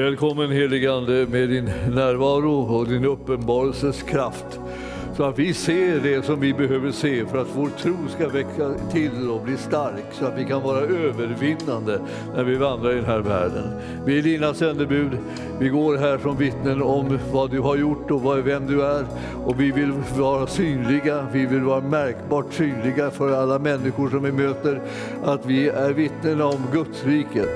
Välkommen heligande med din närvaro och din uppenbarelses kraft. Så att vi ser det som vi behöver se för att vår tro ska växa till och bli stark så att vi kan vara övervinnande när vi vandrar i den här världen. Vi är dina sändebud. Vi går här som vittnen om vad du har gjort och vem du är. Och vi vill vara synliga, vi vill vara märkbart synliga för alla människor som vi möter. Att vi är vittnen om Guds riket.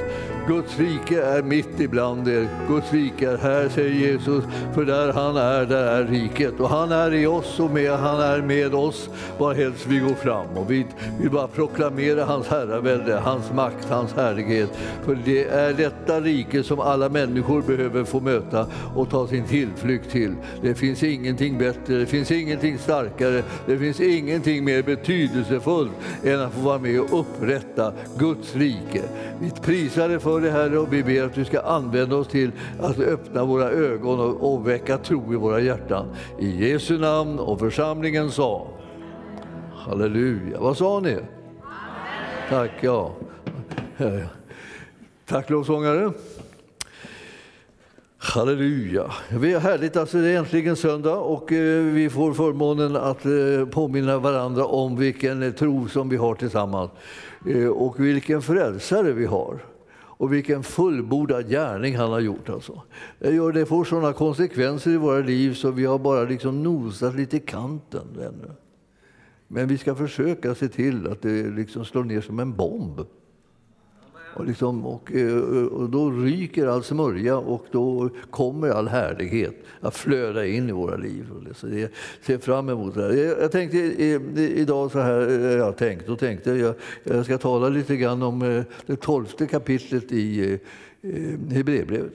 Guds rike är mitt ibland er. Guds rike är här, säger Jesus, för där han är, där är riket. Och han är i oss och med, han är med oss varhelst vi går fram. Och vi vill bara proklamera hans herravälde, hans makt, hans härlighet. För det är detta rike som alla människor behöver få möta och ta sin tillflykt till. Det finns ingenting bättre, det finns ingenting starkare, det finns ingenting mer betydelsefullt än att få vara med och upprätta Guds rike. Vi prisar det för det Herre och vi ber att du ska använda oss till att öppna våra ögon och, och väcka tro i våra hjärtan. I Jesu namn och församlingen sa Halleluja. Vad sa ni? Amen. Tack, ja. Tack lovsångare. Halleluja. Det är härligt, alltså det är äntligen söndag och eh, vi får förmånen att eh, påminna varandra om vilken tro som vi har tillsammans eh, och vilken frälsare vi har och vilken fullbordad gärning han har gjort. Alltså. Det får sådana konsekvenser i våra liv så vi har bara liksom nosat lite i kanten ännu. Men vi ska försöka se till att det liksom slår ner som en bomb. Och, liksom, och, eh, eh, och, då ryker all smörja och då kommer all härlighet att flöda in i våra liv. Så jag ser fram emot det här. Jag tänkte idag så här, eh, jag tänkte och tänkte, jag, jag ska tala lite grann om det tolfte kapitlet i Hebreerbrevet.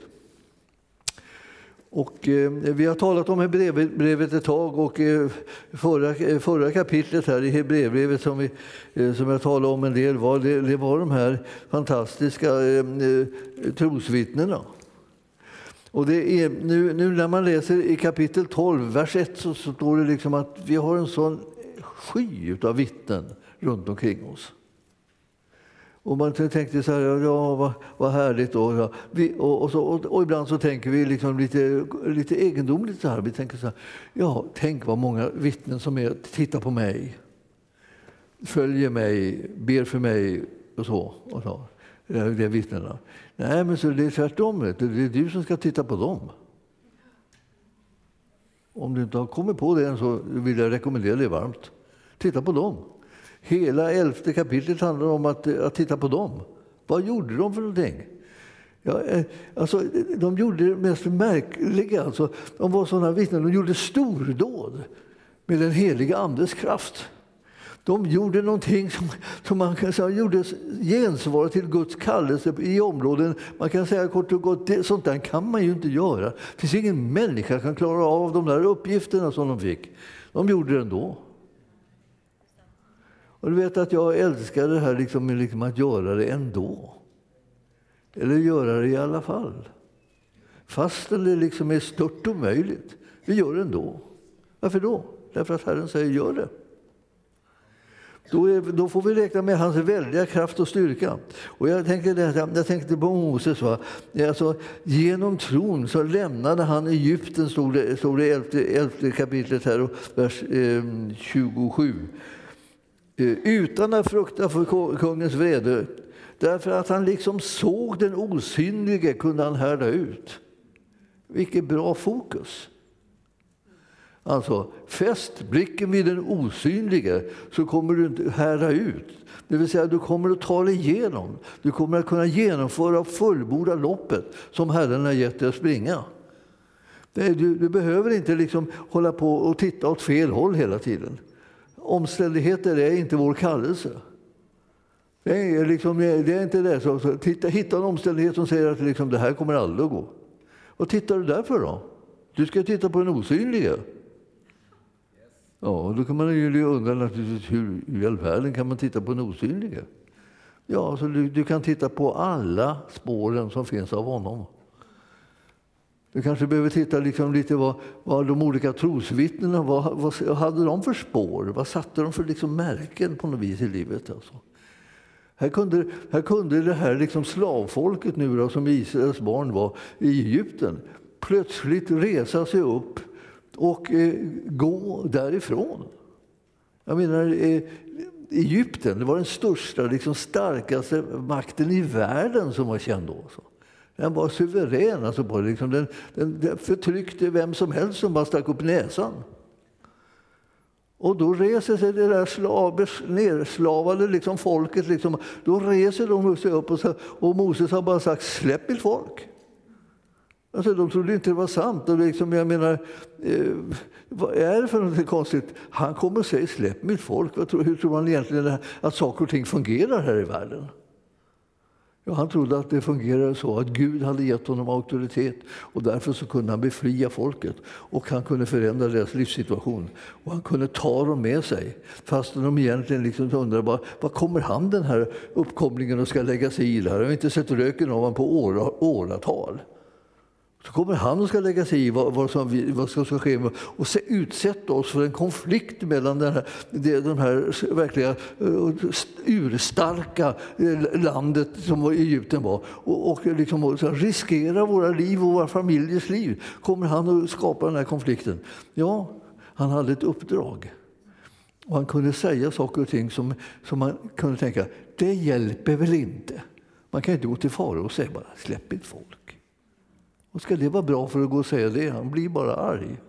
Och, eh, vi har talat om Hebreerbrevet ett tag och eh, förra, eh, förra kapitlet här i Hebreerbrevet som, vi, eh, som jag talade om en del var, det, det var de här fantastiska eh, eh trosvittnena. Och det är, nu, nu när man läser i kapitel 12, vers 1, så, så står det liksom att vi har en sån sky av vittnen runt omkring oss. Och man tänkte så här, ja vad, vad härligt. Och, ja. vi, och, och, så, och, och, ibland så tänker vi liksom lite, lite egendomligt så här. Vi tänker så här, ja tänk vad många vittnen som är, tittar på mig, följer mig, ber för mig och så. Och så. Eh, det är vittnena. Nej, men så det är tvärtom. Det är du som ska titta på dem. Om du inte har kommit på det än så vill jag rekommendera dig varmt. Titta på dem. Hela elfte kapitlet handlar om att, eh, att titta på dem. Vad gjorde de för någonting? Ja, eh, alltså, de gjorde det mest märkliga. Alltså, de var sådana vittnen. De gjorde stordåd med den heliga Andes kraft. De gjorde någonting som, som man kan säga gjorde gensvar till Guds kallelse i områden. Man kan säga kort och gott, det, sånt där kan man ju inte göra. Det finns ingen människa som kan klara av de där uppgifterna som de fick. De gjorde det ändå. Och du vet att jag älskar det här liksom, liksom att göra det ändå. Eller göra det i alla fall. Fastän det liksom är stört omöjligt. Vi gör det ändå. Varför då? Därför att Herren säger gör det. Då, är, då, får vi räkna med hans väldiga kraft och styrka. Och jag, tänker jag tänkte på Moses. Va? Alltså, genom tron så lämnade han Egypten, stod det, stod det i elfte, elfte kapitlet, här, vers eh, 27. Eh, utan att frukta för kungens vrede. Därför att han liksom såg den osynlige kunde han härda ut. Vilket bra fokus! Alltså, fäst blicken vid den osynlige så kommer du inte härda ut. Det vill säga, du kommer att ta dig igenom. Du kommer att kunna genomföra och fullborda loppet som Herren har gett dig att springa. Du, du behöver inte liksom hålla på och titta åt fel håll hela tiden. Omständigheter är inte vår kallelse. Det är, liksom, det är inte det. Så, så, titta, hitta en omständighet som säger att liksom, det här kommer aldrig att gå. Vad tittar du därför då? Du ska titta på den osynliga. Ja, då kan man ju undra naturligtvis hur i all världen kan man titta på den osynliga? Ja, så du, du kan titta på alla spåren som finns av honom. Du kanske behöver titta liksom lite vad, vad de olika trosvittnena vad, vad hade de för spår? Vad satte de för liksom märken på något vis i livet? Alltså? Här kunde, här kunde det här liksom slavfolket nu då, som Israels barn var i Egypten plötsligt resa sig upp och eh, gå därifrån. Jag menar, eh, Egypten det var den största, liksom starkaste makten i världen som var känd då. Så. Den var suverän, alltså på, liksom, den, den, den förtryckte vem som helst som bara stack upp näsan. Och då reser sig det där slavers, nerslavade liksom folket, liksom, då reser de sig upp och, så, och Moses har bara sagt släpp mitt folk. Alltså, de trodde inte det var sant. Och liksom, jag menar, eh, vad är det för något konstigt? Han kommer och säger släpp mitt folk. Tror, hur tror man egentligen att saker och ting fungerar här i världen? Ja, han trodde att det fungerade så att Gud hade gett honom auktoritet och därför så kunde han befria folket och han kunde förändra deras livssituation. Och han kunde ta dem med sig fast de egentligen liksom undrade bara, vad kommer han den här uppkomlingen och ska lägga sig i det här? Jag har inte sett röken av honom på åratal. Så kommer han och ska lägga sig i vad, vad, som, vad som ska ske och se, utsätta oss för en konflikt mellan den här, det, här verkliga uh, urstarka eh, landet som Egypten var och, och, liksom, och riskera våra liv och våra familjers liv. Kommer han att skapa den här konflikten? Ja, han hade ett uppdrag. Och han kunde säga saker och ting som, som man kunde tänka, det hjälper väl inte? Man kan inte gå till farao och säga bara, släpp inte folk. Vad ska det vara bra för att gå och säga det? Han blir bara arg.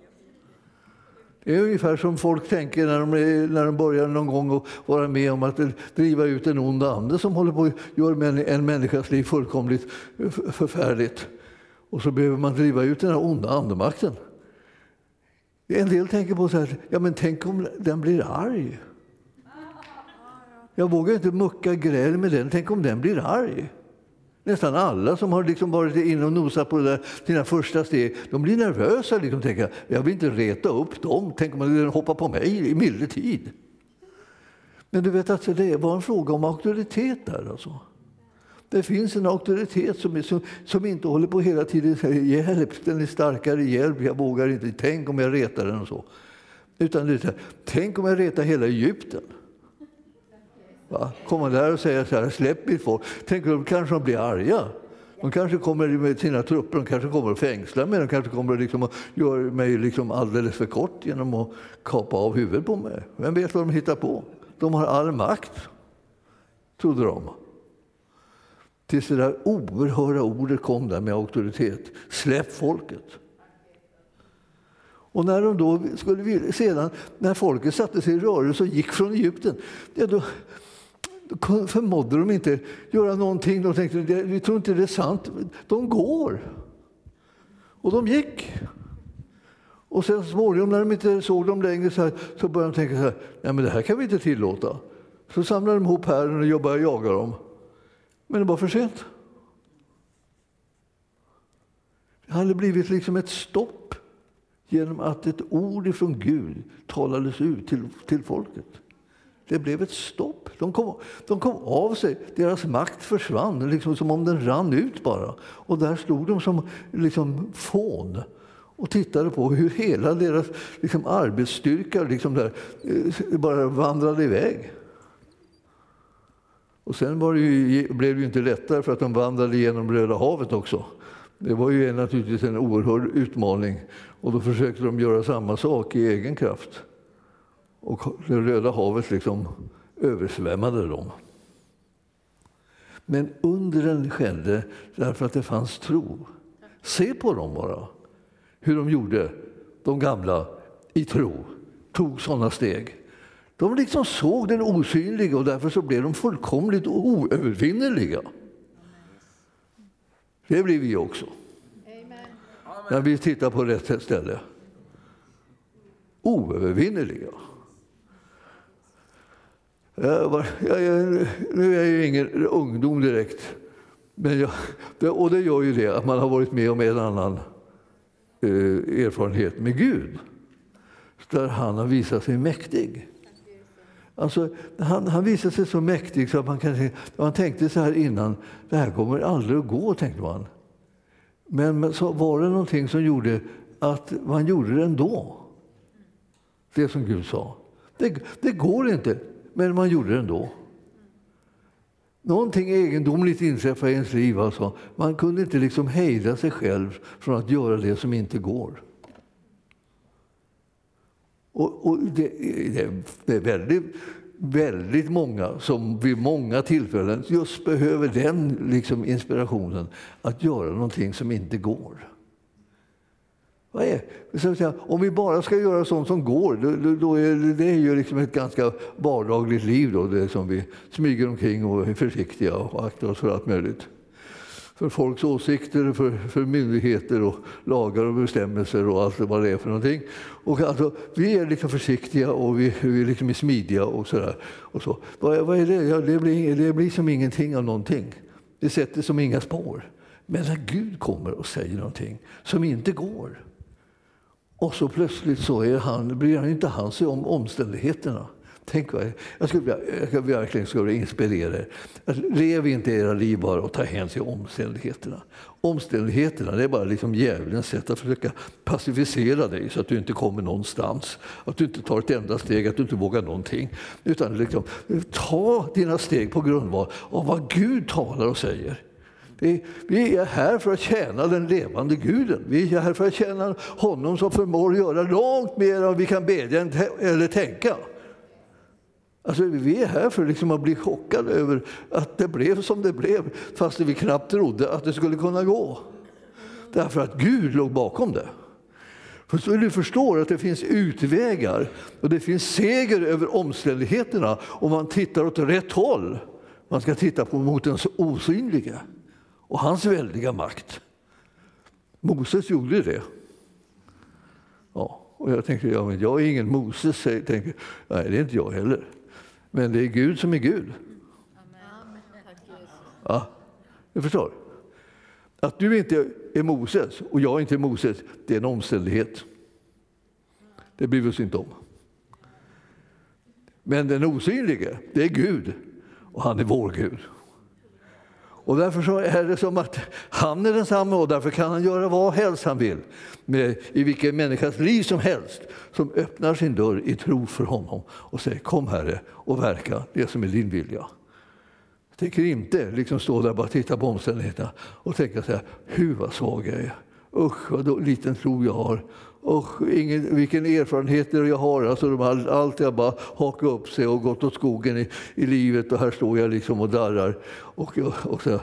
Det är ungefär som folk tänker när de, när de börjar någon gång att vara med om att driva ut en ond ande som håller på att göra en människas liv fullkomligt förfärligt. Och så behöver man driva ut den här onda andemakten. En del tänker på så här, ja men tänk om den blir arg. Jag vågar inte mucka gräl med den, tänk om den blir arg. Nästan alla som har liksom varit inne och nosat på det där, sina första steg de blir nervösa. Liksom, tänker, jag vill inte reta upp dem. Tänk om de hoppar på mig i milde tid. Men du vet att det var en fråga om auktoritet där. Alltså. Det finns en auktoritet som, är, som, som inte håller på hela tiden säger hjälp, den är starkare, hjälp, jag vågar inte, tänk om jag retar den och så. Utan det är, tänk om jag retar hela Egypten. Va? Komma där och säga så här, släpp mitt folk. Tänk då kanske de blir arga. De kanske kommer med sina trupper, de kanske kommer att fängsla mig, de kanske kommer liksom att göra mig liksom alldeles för kort genom att kapa av huvudet på mig. Vem vet vad de hittar på? De har all makt, trodde de. Tills det där oerhörda ordet kom där med auktoritet. Släpp folket. Och när de då skulle sedan, när folket satte sig i rörelse och gick från Egypten, ja, då, förmådde de inte göra någonting. De tänkte vi tror inte det är sant. De går. Och de gick. Och sen småningom när de inte såg dem längre så, här, så började de tänka så här, Nej, men det här kan vi inte tillåta. Så samlade de ihop hären och började jaga dem. Men det var för sent. Det hade blivit liksom ett stopp genom att ett ord ifrån Gud talades ut till, till folket. Det blev ett stopp. De kom, de kom av sig. Deras makt försvann, liksom som om den rann ut bara. Och där stod de som liksom fån och tittade på hur hela deras liksom, arbetsstyrka liksom där, eh, bara vandrade iväg. Och sen det ju, blev det ju inte lättare för att de vandrade genom Röda havet också. Det var ju naturligtvis en oerhörd utmaning och då försökte de göra samma sak i egen kraft. Och det Röda havet liksom översvämmade dem. Men undren skedde därför att det fanns tro. Se på dem bara, hur de gjorde, de gamla, i tro. Tog sådana steg. De liksom såg den osynliga och därför så blev de fullkomligt oövervinnerliga. Det blir vi också. Amen. När vi tittar på rätt ställe. Oövervinnerliga. Jag var, jag, jag, nu är jag ju ingen ungdom direkt. Men jag, och det gör ju det att man har varit med om en annan eh, erfarenhet med Gud. Där han har visat sig mäktig. Alltså, han, han visade sig så mäktig så att man, kan, man tänkte så här innan, det här kommer aldrig att gå, tänkte man. Men, men så var det någonting som gjorde att man gjorde det ändå. Det som Gud sa. Det, det går inte. Men man gjorde det ändå. Någonting egendomligt inträffade i ens liv. Alltså. Man kunde inte liksom hejda sig själv från att göra det som inte går. Och, och det, det, är väldigt, väldigt många som vid många tillfällen just behöver den liksom inspirationen att göra någonting som inte går. Vad är, om vi bara ska göra sånt som går, då, då är det är ju liksom ett ganska vardagligt liv. Då, det som vi smyger omkring och är försiktiga och aktar oss för allt möjligt. För folks åsikter, för, för myndigheter och lagar och bestämmelser och allt vad det är för någonting. Och alltså, vi är liksom försiktiga och vi, vi är liksom smidiga och sådär. Och så. Vad, vad är det? Ja, det, blir, det blir som ingenting av någonting. Det sätter som inga spår. Men när Gud kommer och säger någonting som inte går och så plötsligt så är han, bryr han inte han sig om omständigheterna. Tänk vad, jag skulle, jag verkligen skulle inspirera er. Lev inte era liv bara och ta hänsyn till omständigheterna. Omständigheterna det är bara liksom djävulens sätt att försöka pacificera dig så att du inte kommer någonstans. Att du inte tar ett enda steg, att du inte vågar någonting. Utan liksom, ta dina steg på grundval av vad Gud talar och säger. Vi är här för att tjäna den levande guden. Vi är här för att tjäna honom som förmår göra långt mer än vi kan bedja eller tänka. Alltså, vi är här för liksom att bli chockade över att det blev som det blev fast vi knappt trodde att det skulle kunna gå. Därför att Gud låg bakom det. För så du förstår att det finns utvägar och det finns seger över omständigheterna om man tittar åt rätt håll. Man ska titta på mot den osynliga och hans väldiga makt. Moses gjorde det. Ja, och jag tänker, ja, men jag är ingen Moses. Jag tänker, nej, det är inte jag heller. Men det är Gud som är Gud. Ja, du förstår? Att du inte är Moses och jag inte är Moses, det är en omständighet. Det bryr vi oss inte om. Men den osynlige, det är Gud och han är vår Gud. Och därför så är det som att han är densamme och därför kan han göra vad helst han vill med, i vilken människas liv som helst som öppnar sin dörr i tro för honom och säger kom Herre och verka det som är din vilja. Jag tänker inte liksom stå där och bara titta på omständigheterna och tänka så här, hur vad svag jag är. Usch vad liten tro jag har. Och ingen, vilken erfarenheter jag har. Alltså de har alltid bara hakat upp sig och gått åt skogen i, i livet och här står jag liksom och darrar. Och, och, så,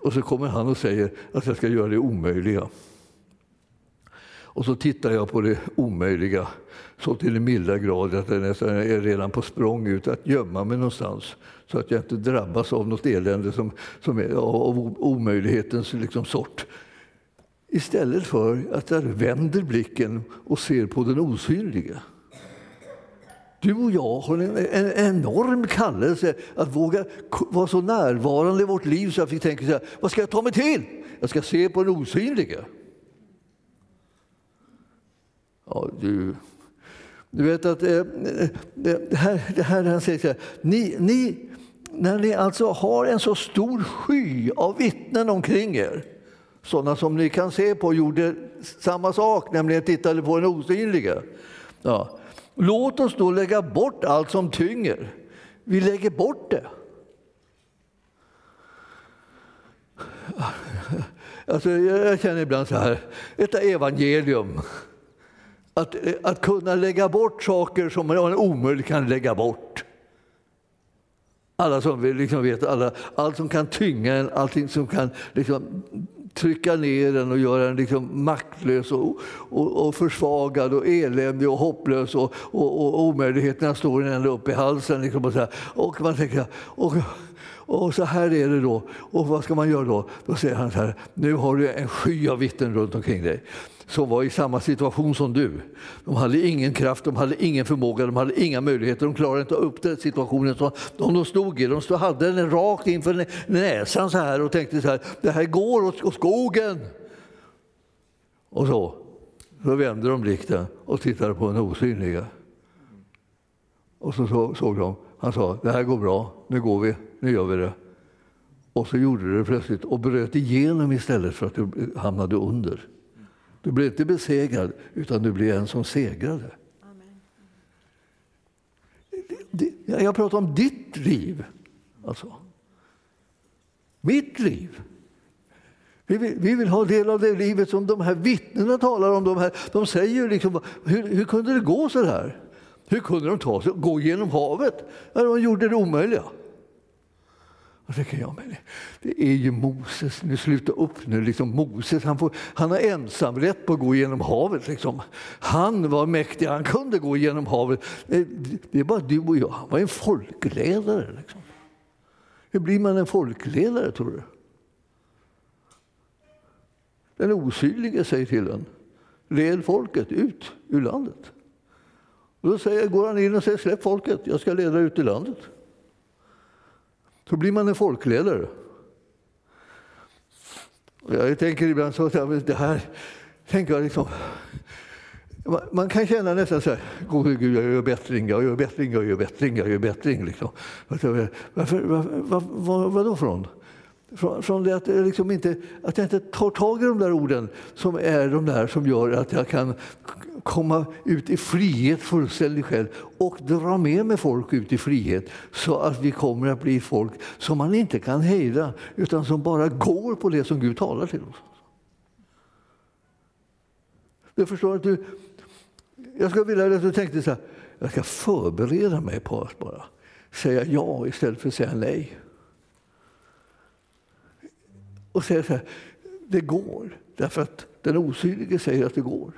och så kommer han och säger att jag ska göra det omöjliga. Och så tittar jag på det omöjliga så till den milda grad att jag nästan är redan på språng ut att gömma mig någonstans så att jag inte drabbas av något elände som, som är av omöjlighetens liksom sort. Istället för att jag vänder blicken och ser på den osynliga. Du och jag har en, en enorm kallelse att våga vara så närvarande i vårt liv så att vi tänker så här, vad ska jag ta mig till? Jag ska se på den osynliga. Ja, du, du vet att eh, det här, det här han säger så här, ni, ni, när ni alltså har en så stor sky av vittnen omkring er sådana som ni kan se på gjorde samma sak, nämligen tittade på den osynliga. Ja. Låt oss då lägga bort allt som tynger. Vi lägger bort det. Alltså, jag känner ibland så här, ett evangelium. Att, att kunna lägga bort saker som man omöjligt kan lägga bort. Alla som liksom vet, alla, allt som kan tynga en, allting som kan liksom trycka ner den och göra den liksom maktlös och, och, och försvagad och eländig och hopplös och, och, och omöjligheterna står ända upp i halsen. Liksom och, så här. och man tänker, och, och så här är det då. Och vad ska man göra då? Då säger han så här, nu har du en sky av vittnen runt omkring dig som var i samma situation som du. De hade ingen kraft, de hade ingen förmåga, de hade inga möjligheter. De klarade inte upp den situationen som de stod i. De stod, hade den rakt inför näsan så här och tänkte så här, det här går åt skogen. Och så, så vände de blicken och tittade på den osynliga. Och så såg de, han sa, det här går bra, nu går vi, nu gör vi det. Och så gjorde det plötsligt och bröt igenom istället för att du hamnade under. Du blev inte besegrad, utan du blev en som segrade. Jag pratar om ditt liv. Alltså. Mitt liv. Vi vill, vi vill, ha del av det livet som de här vittnena talar om. De, här, de säger liksom, hur, hur kunde det gå så här? Hur kunde de ta sig, gå genom havet när de gjorde det omöjliga? Och så jag, men det är ju Moses, nu sluta upp nu. Liksom Moses han, får, han har ensamrätt på att gå genom havet. Liksom. Han var mäktig, han kunde gå genom havet. Det är bara du och jag, han var en folkledare. Liksom. Hur blir man en folkledare tror du? Den osynlige säger till en, led folket ut ur landet. Och då säger, går han in och säger släpp folket, jag ska leda ut i landet. Så blir man en folkledare. Jag tänker ibland så att det här, tänker jag liksom, man kan känna nästan så här, gode Gud, jag gör bättring, jag gör bättring, jag gör bättring, jag gör bättring. Liksom. Eh, varför, varför, var, var, vad då någon? Från, från det att, liksom inte, att jag inte tar tag i de där orden som är de där som gör att jag kan komma ut i frihet fullständigt själv och dra med mig folk ut i frihet så att vi kommer att bli folk som man inte kan hejda utan som bara går på det som Gud talar till oss. Du förstår att du, jag skulle vilja att du tänkte så här, jag ska förbereda mig på att bara säga ja istället för att säga nej. Och säga så här, det går därför att den osynlige säger att det går.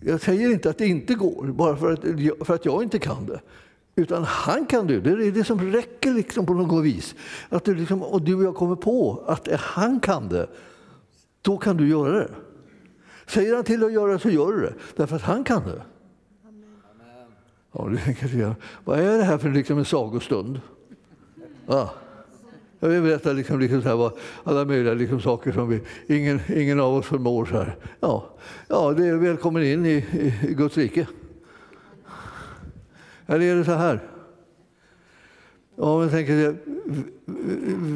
Jag säger inte att det inte går bara för att, för att jag inte kan det. Utan han kan det. Det är det som räcker liksom på något vis. Att du liksom, och du och jag kommer på att han kan det. Då kan du göra det. Säger han till att göra det så gör du det. Därför att han kan det. Ja, du tänker, vad är det här för liksom en sagostund? Ja. Jag vill berätta liksom, liksom så här, vad, alla möjliga liksom, saker som vi, ingen, ingen av oss förmår. Så här. Ja, ja, det är välkommen in i, i, i Guds rike. Eller är det så här? Ja, men tänker,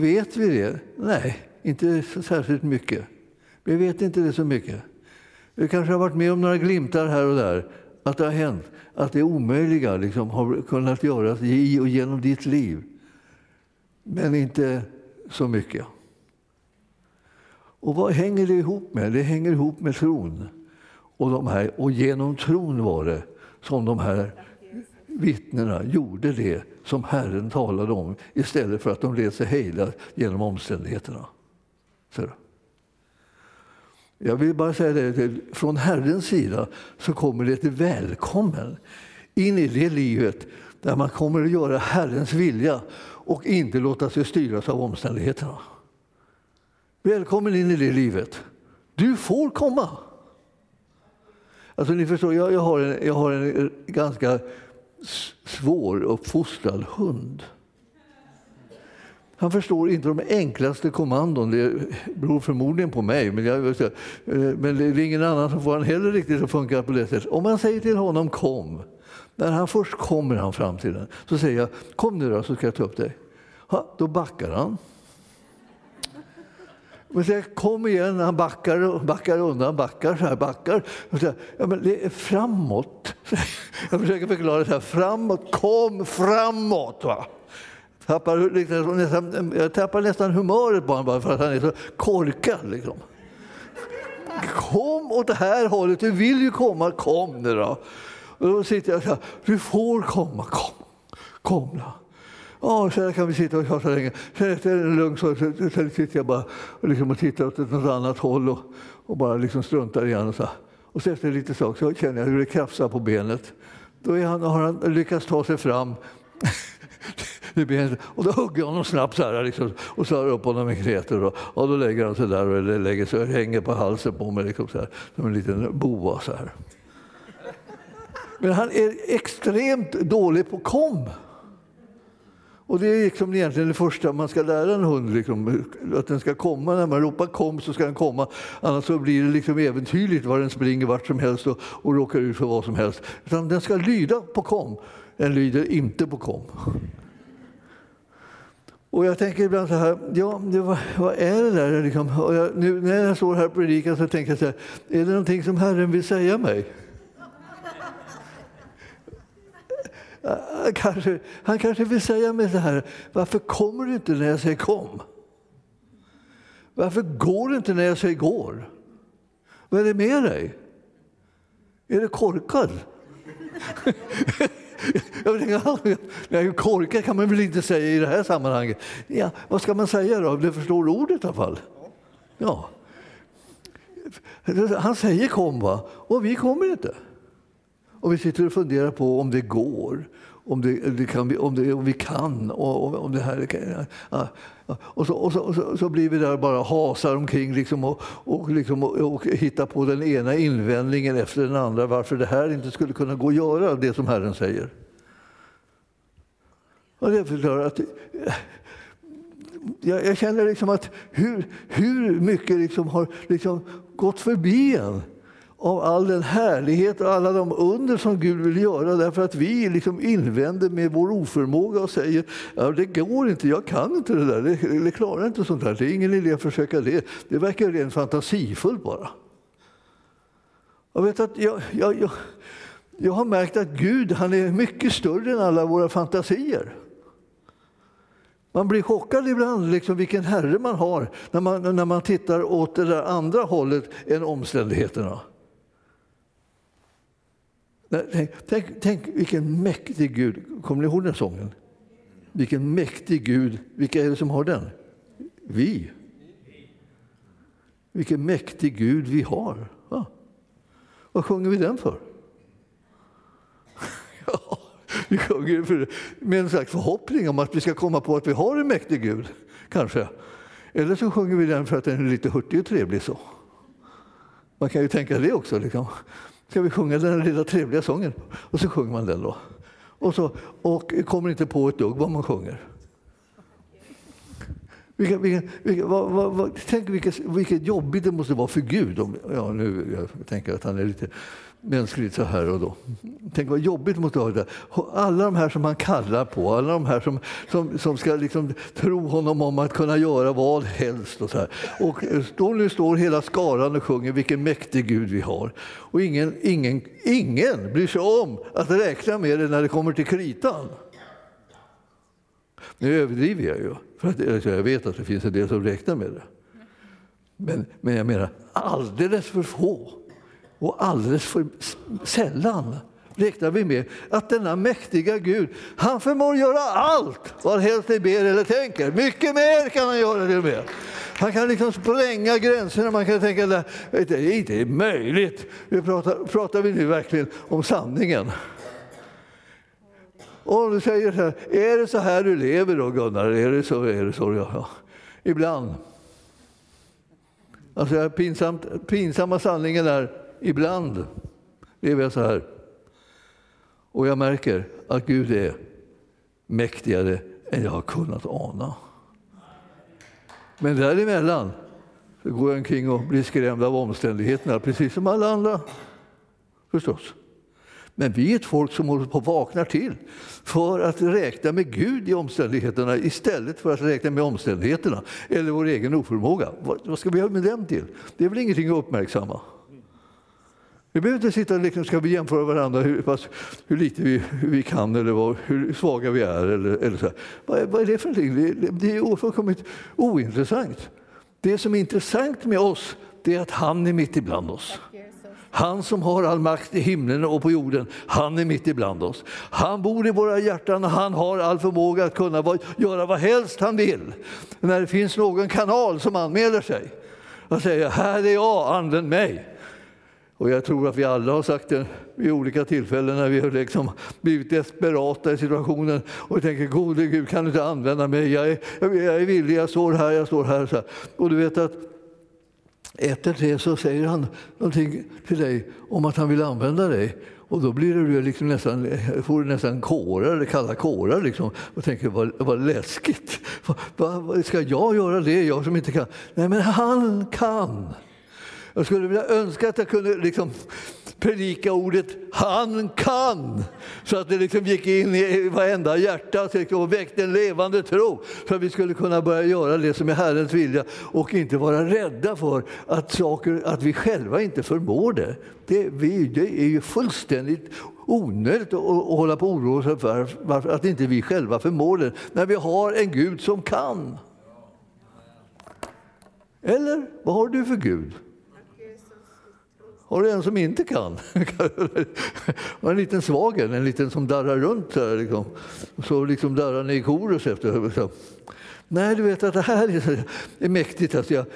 vet vi det? Nej, inte så särskilt mycket. Vi vet inte det så mycket. Vi kanske har varit med om några glimtar här och där, att det har hänt, att det omöjliga liksom har kunnat göras i och genom ditt liv men inte så mycket. Och vad hänger det ihop med? Det hänger ihop med tron. Och, de här, och genom tron var det som de här vittnena gjorde det som Herren talade om istället för att de lät sig hejda genom omständigheterna. Så. Jag vill bara säga det, från Herrens sida så kommer det ett välkommen in i det livet där man kommer att göra Herrens vilja och inte låta sig styras av omständigheterna. Välkommen in i det livet. Du får komma. Alltså, ni förstår, jag, jag, har en, jag har en ganska svår uppfostrad hund. Han förstår inte de enklaste kommandon. Det beror förmodligen på mig, men, jag, eh, men det är ingen annan som får han heller riktigt att funka på det sättet. Om man säger till honom kom, när han först kommer han fram till den, så säger jag kom nu då så ska jag ta upp dig. Ha, då backar han. Men säger, kom igen, han backar, backar undan, backar så här, backar. Och säger, ja, men det är framåt. Jag försöker förklara det här, framåt, kom framåt. Va? Tappar, liksom, nästan, jag tappar nästan humöret på honom bara för att han är så korkad. Liksom. Kom åt det här hållet, du vill ju komma, kom nu då. Och då sitter jag så här, du får komma, kom, kom då. Ja, så här kan vi sitta och tjata länge. Sen efter en lugn så, så, så sitter jag bara och, liksom och tittar åt något annat håll och, och bara liksom struntar igen. Och så, och så efter lite sak så känner jag hur det krafsar på benet. Då är han, har han lyckats ta sig fram. och då hugger jag honom snabbt så här, liksom, och slår upp honom med kreter. Och, och då lägger han sig där och lägger sig, hänger på halsen på mig liksom, så här, som en liten boa. Så här. Men han är extremt dålig på kom. Och det är liksom egentligen det första man ska lära en hund, liksom, att den ska komma. När man ropar kom så ska den komma. Annars så blir det liksom äventyrligt var den springer vart som helst och, och råkar ut för vad som helst. Utan den ska lyda på kom. Den lyder inte på kom. Och jag tänker ibland så här, ja, det, vad, vad, är det där? Liksom? Jag, nu, när jag står här och predikar så tänker jag så här, är det någonting som Herren vill säga mig? han Eh, kanske, han kanske vill säga mig så här, varför kommer du inte när jag säger kom? Varför går du inte när jag säger går? Vad är det med dig? Är du korkad? jag tänker, korkad kan man väl inte säga i det här sammanhanget. Ja, vad ska man säga då? Du förstår ordet i alla fall. Ja. Han säger kom, va? och vi kommer inte. Och vi sitter och funderar på om det går, om, det, det kan, om, det, om vi kan. Och, om det här, ja, och, så, och, så, och så, så, blir vi där och bara hasar omkring liksom och, och, liksom och, och hittar på den ena invändningen efter den andra varför det här inte skulle kunna gå att göra, det som Herren säger. Och det förklarar att jag, jag, känner liksom att hur, hur mycket liksom har liksom gått förbi en av all den härlighet och alla de under som Gud vill göra därför att vi liksom invänder med vår oförmåga och säger ja, det går inte, jag kan inte det där, det, det klarar inte sånt där, det är ingen idé att försöka det. Det verkar rent fantasifullt bara. Jag, vet att jag, jag, jag, jag har märkt att Gud han är mycket större än alla våra fantasier. Man blir chockad ibland liksom vilken herre man har när man, när man tittar åt det där andra hållet än omständigheterna. Tänk, tänk, tänk vilken mäktig Gud, kommer ni ihåg den sången? Vilken mäktig Gud, vilka är det som har den? Vi. Vilken mäktig Gud vi har. Va? Vad sjunger vi den för? ja, vi sjunger för, med en slags förhoppning om att vi ska komma på att vi har en mäktig Gud, kanske. Eller så sjunger vi den för att den är lite hurtig och trevlig. så. Man kan ju tänka det också. Liksom ska vi sjunga den lilla trevliga sången. Och så sjunger man den då. Och, så, och kommer inte på ett dugg vad man sjunger. Vilka, vilka, vilka, vad, vad, vad, tänk vilket, vilket jobbigt det måste vara för Gud. Om, ja, nu, jag tänker att han är lite mänskligt så här och då. Tänk vad jobbigt mot måste. Alla de här som han kallar på, alla de här som, som, som ska liksom tro honom om att kunna göra vad helst. Och så här. Och eh, då nu står hela skaran och sjunger vilken mäktig Gud vi har. Och ingen, ingen, ingen bryr sig om att räkna med det när det kommer till kritan. Nu överdriver jag ju, för att eh, jag vet att det finns en del som räknar med det. Men, men jag menar alldeles för få och alldeles för sällan räknar vi med att denna mäktiga Gud, han förmår göra allt vad helst ni ber eller tänker. Mycket mer kan han göra det med. Han kan liksom spränga gränserna. Man kan tänka att det är inte möjligt. Nu pratar, pratar vi nu verkligen om sanningen? Och du säger så här, är det så här du lever då Gunnar? Är det så? Är det så? Ja. Ibland. Alltså, pinsamt, pinsamma sanningen är ibland lever jag så här. Och jag märker att Gud är mäktigare än jag har kunnat ana. Men däremellan så går jag omkring och blir skrämd av omständigheterna, precis som alla andra. Förstås. Men vi är ett folk som håller på att vakna till för att räkna med Gud i omständigheterna istället för att räkna med omständigheterna eller vår egen oförmåga. Vad ska vi göra med dem till? Det är väl ingenting att uppmärksamma. Vi behöver inte sitta och liksom, ska vi jämföra varandra hur, pass, hur lite vi, hur vi kan eller vad, hur svaga vi är. Eller, eller så vad, vad, är det för någonting? Det, det är fullkomligt ointressant. Det som är intressant med oss det är att han är mitt ibland oss. Han som har all makt i himlen och på jorden, han är mitt ibland oss. Han bor i våra hjärtan och han har all förmåga att kunna göra vad helst han vill. När det finns någon kanal som anmäler sig och säger här är jag, använd mig. Och jag tror att vi alla har sagt det vid olika tillfällen när vi har liksom blivit desperata i situationen och tänker gode Gud kan du inte använda mig, jag är, jag är villig, jag står här, jag står här. Så Och du vet att efter det så säger han någonting till dig om att han vill använda dig. Och då blir det liksom nästan, får du nästan kårar, kalla kårar liksom, och tänker vad, vad läskigt. Va, va, ska jag göra det, jag som inte kan? Nej, men han kan. Jag skulle vilja önska att jag kunde liksom predika ordet han kan. Så att det liksom gick in i varenda hjärta och väckte en levande tro. Så att vi skulle kunna börja göra det som är Herrens vilja och inte vara rädda för att, saker, att vi själva inte förmår det. Det, vi, det är ju fullständigt onödigt att, att hålla på och oroa sig för varför att inte vi själva förmår det, när vi har en Gud som kan. Eller vad har du för Gud? Har du en som inte kan? en liten svag en, liten som darrar runt. där. liksom. så liksom darrar ni i korus efter. Liksom. Nej, du vet att det här är mäktigt. Alltså jag,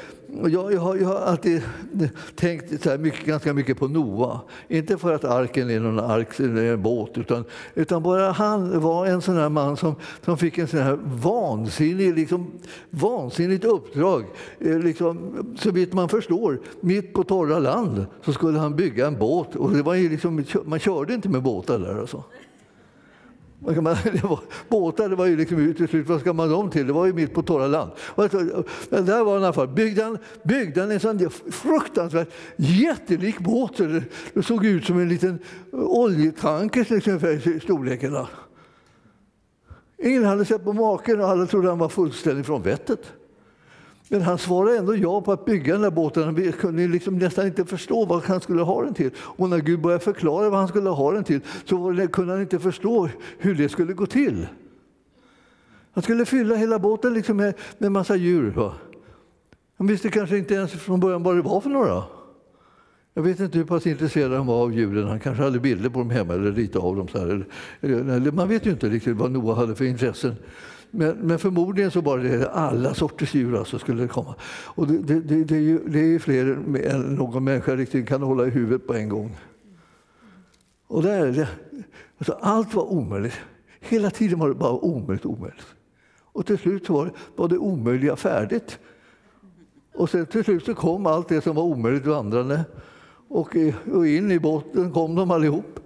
och jag, jag, har, jag har alltid tänkt så mycket, ganska mycket på Noa. Inte för att arken är någon ark, eller en båt, utan, utan bara han var en sån här man som, som fick en sån här vansinnig, liksom, vansinnigt uppdrag. Eh, liksom, så vitt man förstår, mitt på torra land så skulle han bygga en båt. Och det var ju liksom, man körde inte med båtar där. Och så. Man, det var, båtar det var ju liksom uteslutet, vad ska man dem till? Det var ju mitt på torra land. Men där var han i alla fall. Byggde han, byggde han en sån fruktansvärt jättelik båt. Det såg ut som en liten oljetanker liksom, storleken. Ingen hade sett på maken och alla trodde han var fullständigt från vettet. Men han svarade ändå ja på att bygga den där båten. Han kunde liksom nästan inte förstå vad han skulle ha den till. Och när Gud började förklara vad han skulle ha den till så kunde han inte förstå hur det skulle gå till. Han skulle fylla hela båten liksom med, med massa djur. Va? Han visste kanske inte ens från början vad det var för några. Jag vet inte hur pass intresserad han var av djuren. Han kanske hade bilder på dem hemma eller ritade av dem. Så här. Man vet ju inte riktigt vad Noa hade för intressen. Men, men, förmodligen så var det alla sorters djur alltså skulle det komma. Och det, det, det, det är ju, det är ju fler än någon människa riktigt kan hålla i huvudet på en gång. Och där, alltså allt var omöjligt. Hela tiden var det bara omöjligt, omöjligt. Och till slut var det, var det omöjliga färdigt. Och sen till slut så kom allt det som var omöjligt vandrande. Och, och in i botten kom de allihop.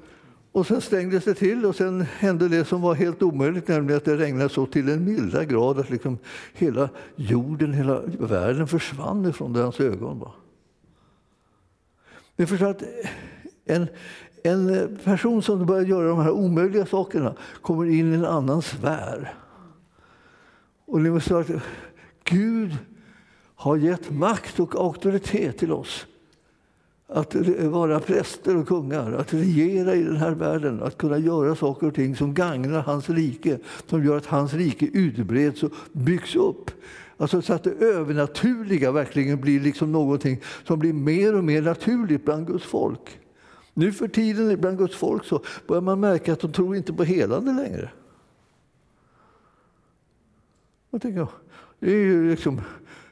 Och sen stängdes det till och sen hände det som var helt omöjligt, nämligen att det regnade så till en milda grad att liksom hela jorden, hela världen försvann från hans ögon. Ni förstår att eh, en, en person som börjar göra de här omöjliga sakerna kommer in i en annan sfär. Och ni måste att Gud har gett makt och auktoritet till oss att vara präster och kungar, att regera i den här världen, att kunna göra saker och ting som gagnar hans rike, som gör att hans rike utbreds och byggs upp. Alltså så att det övernaturliga verkligen blir liksom någonting som blir mer och mer naturligt bland Guds folk. Nu för tiden bland Guds folk så börjar man märka att de tror inte på helande längre. Jag tänker, det är ju liksom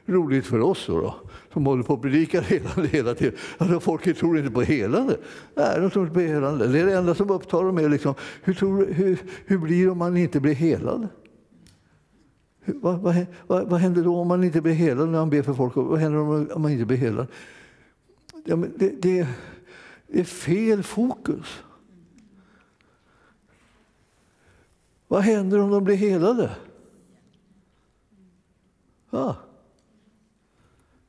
roligt för oss då, då som håller på att predika helande hela tiden. Alltså, folk tror inte på helande. Nej, de tror inte på helande. Det är det enda som upptar dem. Är liksom, hur, tror, hur, hur blir det om man inte blir helad? Vad, vad, vad, vad, händer då om man inte blir helad när man ber för folk? Vad händer om man om man inte blir helad? Ja, det, det, är fel fokus. Vad händer om de blir helade? Ja.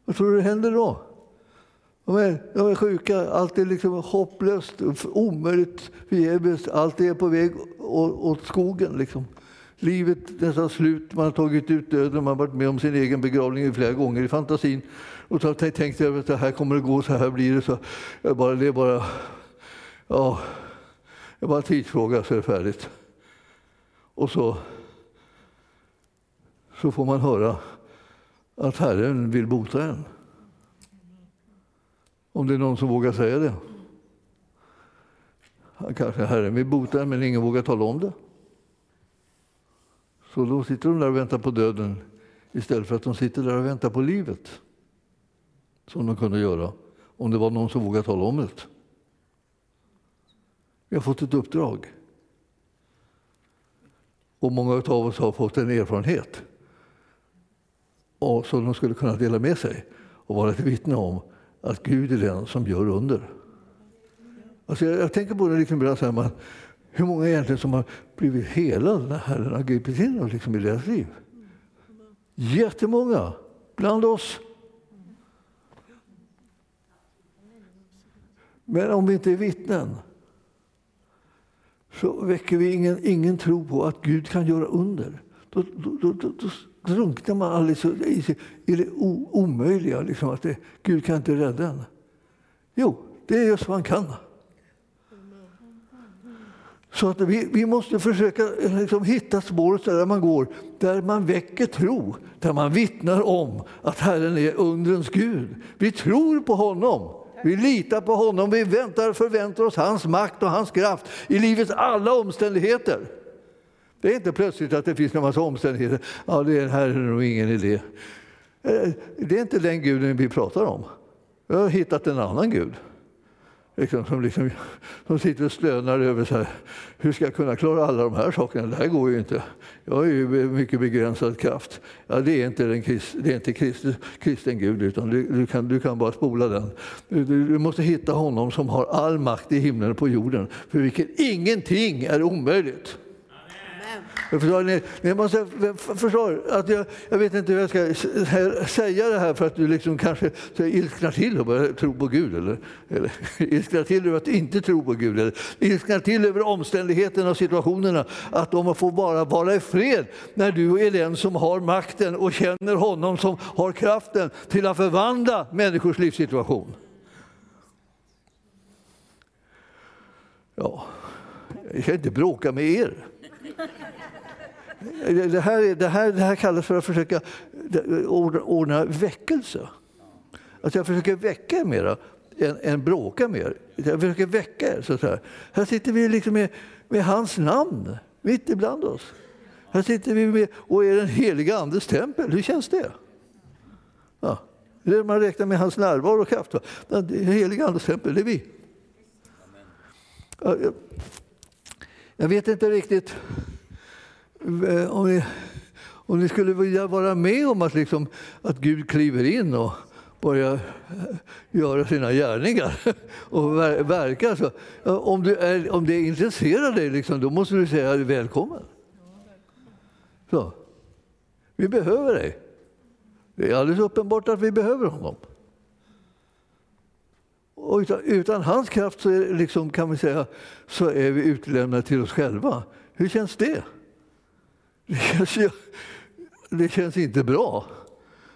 Vad tror du händer då? De är, de är sjuka, allt är liksom hopplöst, omöjligt, förgäves. Allt är på väg åt skogen. Liksom. Livet är nästan slut, man har tagit ut döden, man har varit med om sin egen begravning flera gånger i fantasin. Och så tänkte jag att det här kommer att gå, så här blir det. Så jag bara, det är bara, ja, det är bara en tidsfråga så är det färdigt. Och så, så får man höra att Herren vill bota en. Om det är någon som vågar säga det. Kanske Herren vill bota en, men ingen vågar tala om det. Så då sitter de där och väntar på döden istället för att de sitter där och väntar på livet. Som de kunde göra om det var någon som vågade tala om det. Vi har fått ett uppdrag. Och många av oss har fått en erfarenhet och som de skulle kunna dela med sig och vara ett vittne om att Gud är den som gör under. Alltså jag, jag tänker på det liksom ibland, så här, man, hur många egentligen som har blivit helade när Herren har gripit in liksom i deras liv. Jättemånga bland oss. Men om vi inte är vittnen så väcker vi ingen, ingen tro på att Gud kan göra under. Då, då, då, då drunknar man alldeles i, i det omöjliga, liksom, att det, Gud kan inte rädda en. Jo, det är just vad han kan. Så att vi, vi måste försöka liksom, hitta spåret där man går, där man väcker tro, där man vittnar om att Herren är undrens Gud. Vi tror på honom. Vi litar på honom, vi väntar, förväntar oss hans makt och hans kraft i livets alla omständigheter. Det är inte plötsligt att det finns en massa omständigheter. Ja, det är här är nog ingen idé. Eh, det är inte den guden vi pratar om. Jag har hittat en annan gud. Liksom, som, liksom, som sitter och stönar över så här, hur ska jag kunna klara alla de här sakerna? Det här går ju inte. Jag har ju mycket begränsad kraft. Ja, det är inte, den krist, det är inte krist, kristen Gud, utan du, du, kan, du kan bara spola den. Du, du, måste hitta honom som har all makt i himlen och på jorden, för vilket ingenting är omöjligt. Förstår ni? Jag, måste, förstå att jag, jag vet inte hur jag ska säga det här för att du liksom kanske ilsknar till och börjar tro på Gud. Eller, eller ilsknar till över att inte tro på Gud. Eller ilsknar till över omständigheterna och situationerna. Att de får bara vara i fred när du är den som har makten och känner honom som har kraften till att förvandla människors livssituation. Ja, jag ska inte bråka med er. Det här, det, här, det här kallas för att försöka ordna väckelse. Att jag försöker väcka er mera än, än bråka med er. Jag försöker väcka er. Så här. här sitter vi liksom med, med hans namn mitt ibland oss. Här sitter vi med, och är den heliga Andes tempel. Hur känns det? Ja. Det man räknar med hans närvaro och kraft. Den heliga Andes tempel, det är vi. Jag, jag vet inte riktigt Eh, om ni, om ni skulle vilja vara med om att, liksom, att Gud kliver in och börjar eh, göra sina gärningar och verka. Så, eh, om, du är, om det intresserar dig, liksom, då måste du säga välkommen. Så. Vi behöver dig. Det är alldeles uppenbart att vi behöver honom. Och utan, utan hans kraft så är, liksom, kan vi säga, så är vi utlämnade till oss själva. Hur känns det? Det känns, det känns inte bra.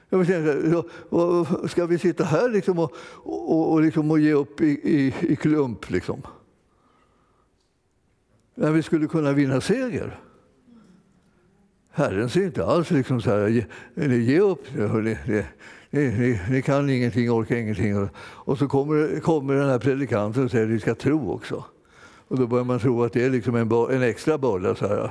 Jag tänker, ska vi sitta här liksom och, och, och, liksom och ge upp i, i, i klump? Liksom? När vi skulle kunna vinna seger. Herren säger inte alls liksom så här, ge, ge upp, ni, ni, ni, ni, kan ingenting, orkar ingenting. Och så kommer, kommer den här predikanten och säger att vi ska tro också. Och då börjar man tro att det är liksom en, en extra börda. Så här.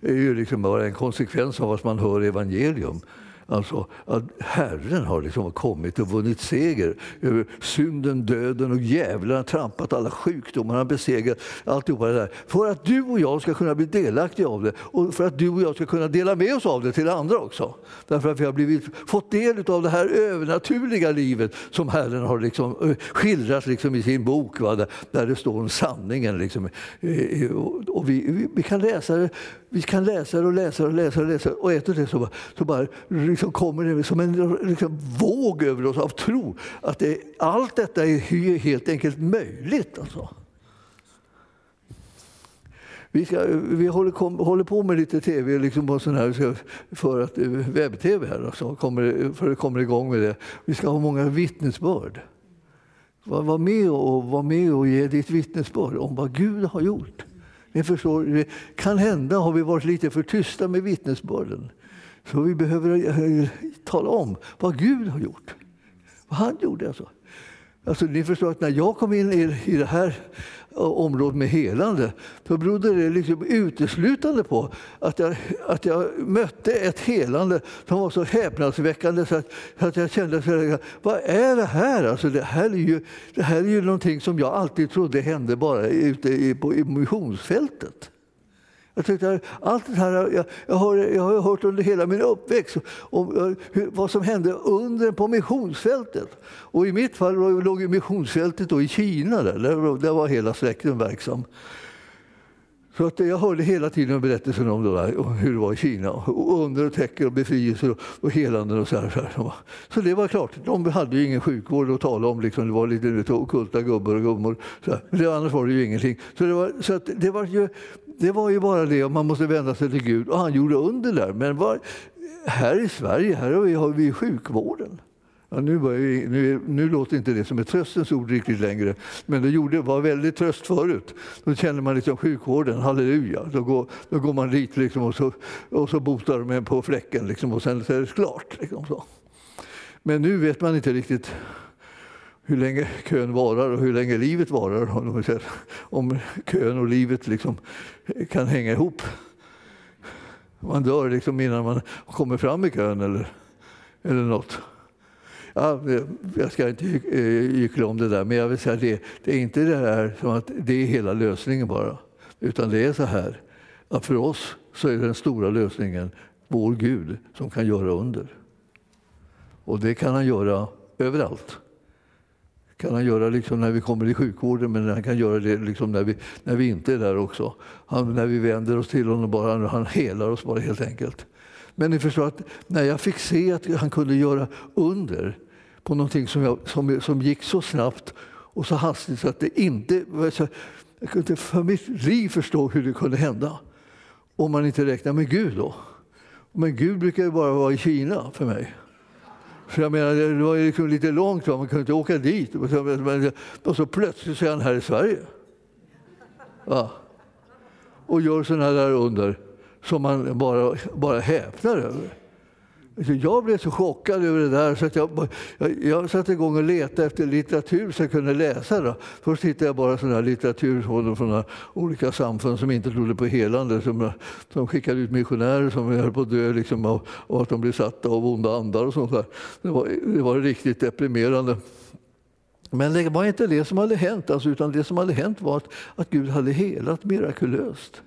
Det är ju liksom bara en konsekvens av att man hör evangelium. Alltså att Herren har liksom kommit och vunnit seger över synden, döden och djävulen. har trampat alla sjukdomar, han besegrat alltihopa det där. För att du och jag ska kunna bli delaktiga av det och för att du och jag ska kunna dela med oss av det till andra också. Därför att vi har blivit, fått del av det här övernaturliga livet som Herren har liksom eh, skildrat liksom i sin bok, va? Där, det står om sanningen. Liksom. Eh, eh, och vi, vi, vi kan läsa det vi kan läsa det och läsa det och läsa och läsa och efter det så, så bara liksom kommer det som en liksom våg över oss av tro att det, allt detta är helt enkelt möjligt. Alltså. Vi, ska, vi håller, kom, håller, på med lite tv liksom på sån här, för att eh, webb-tv här, alltså, kommer, för att komma igång med det. Vi ska ha många vittnesbörd. Var, var, med och, var med och ge ditt vittnesbörd om vad Gud har gjort. Ni förstår, kan hända har vi varit lite för tysta med vittnesbörden. Så vi behöver eh, tala om vad Gud har gjort. Vad han gjorde alltså. Alltså, ni förstår att när jag kom in i det här eh, området med helande, då berodde det liksom uteslutande på att jag, att jag mötte ett helande som var så häpnadsväckande så att, så att jag kände, så vad är det här? Alltså, det, här är ju, det här är ju någonting som jag alltid trodde hände bara ute i, på, i missionsfältet. Jag tyckte, allt det här, jag, jag, har, jag har hört under hela min uppväxt om hur, vad som hände under på missionsfältet. Och I mitt fall låg missionsfältet då i Kina, där, där, var hela släkten verksam. Så att jag hörde hela tiden berättelsen om, det där, om hur det var i Kina. Och under och tecken och befrielser och, och helanden och så här, så här. Så det var klart, de hade ju ingen sjukvård att tala om. Liksom. Det var lite okulta gubbar och gummor. Så här. Men annars var det ju ingenting. Så det var, så att det var ju det var ju bara det, man måste vända sig till Gud. Och han gjorde under där. Men var, här i Sverige här har vi, har vi sjukvården. Ja, nu, vi, nu, nu, låter inte det som ett tröstens ord riktigt längre, men det gjorde, var väldigt tröst förut. Då känner man liksom sjukvården, halleluja. Då går, då går man dit liksom och, så, och så botar de en på fläcken liksom och sen så är det klart. Liksom så. Men nu vet man inte riktigt hur länge kön varar och hur länge livet varar. Om kön och livet liksom kan hänga ihop. Man dör liksom innan man kommer fram i kön eller, eller något. Ja, jag ska inte gyckla om det där, men jag vill säga det, det är inte det här som att det är hela lösningen bara. Utan det är så här, att för oss så är den stora lösningen vår Gud som kan göra under. Och det kan han göra överallt kan han göra liksom när vi kommer i sjukvården, men han kan göra det liksom när, vi, när vi inte är där också. Han, när vi vänder oss till honom, bara, han helar oss bara helt enkelt. Men ni förstår att när jag fick se att han kunde göra under på någonting som, jag, som, som gick så snabbt och så hastigt så att det inte... Jag kunde inte för mitt liv förstå hur det kunde hända. Om man inte räknar med Gud då. Men Gud brukar ju bara vara i Kina för mig. För jag menar, det var liksom lite långt, man kunde inte åka dit. Och så plötsligt så är han här i Sverige. Ja. Och gör sådana där under som man bara, bara häpnar över. Jag blev så chockad över det där så att jag, jag, jag satte igång och letade efter litteratur så jag kunde läsa. Då. Först hittade jag bara sån här litteratur från olika samfund som inte trodde på helande. Som, som skickade ut missionärer som höll på att dö liksom, och, och, att de blev satta av onda andar och sånt där. Det var, det var riktigt deprimerande. Men det var inte det som hade hänt, alltså, utan det som hade hänt var att, att Gud hade helat mirakulöst.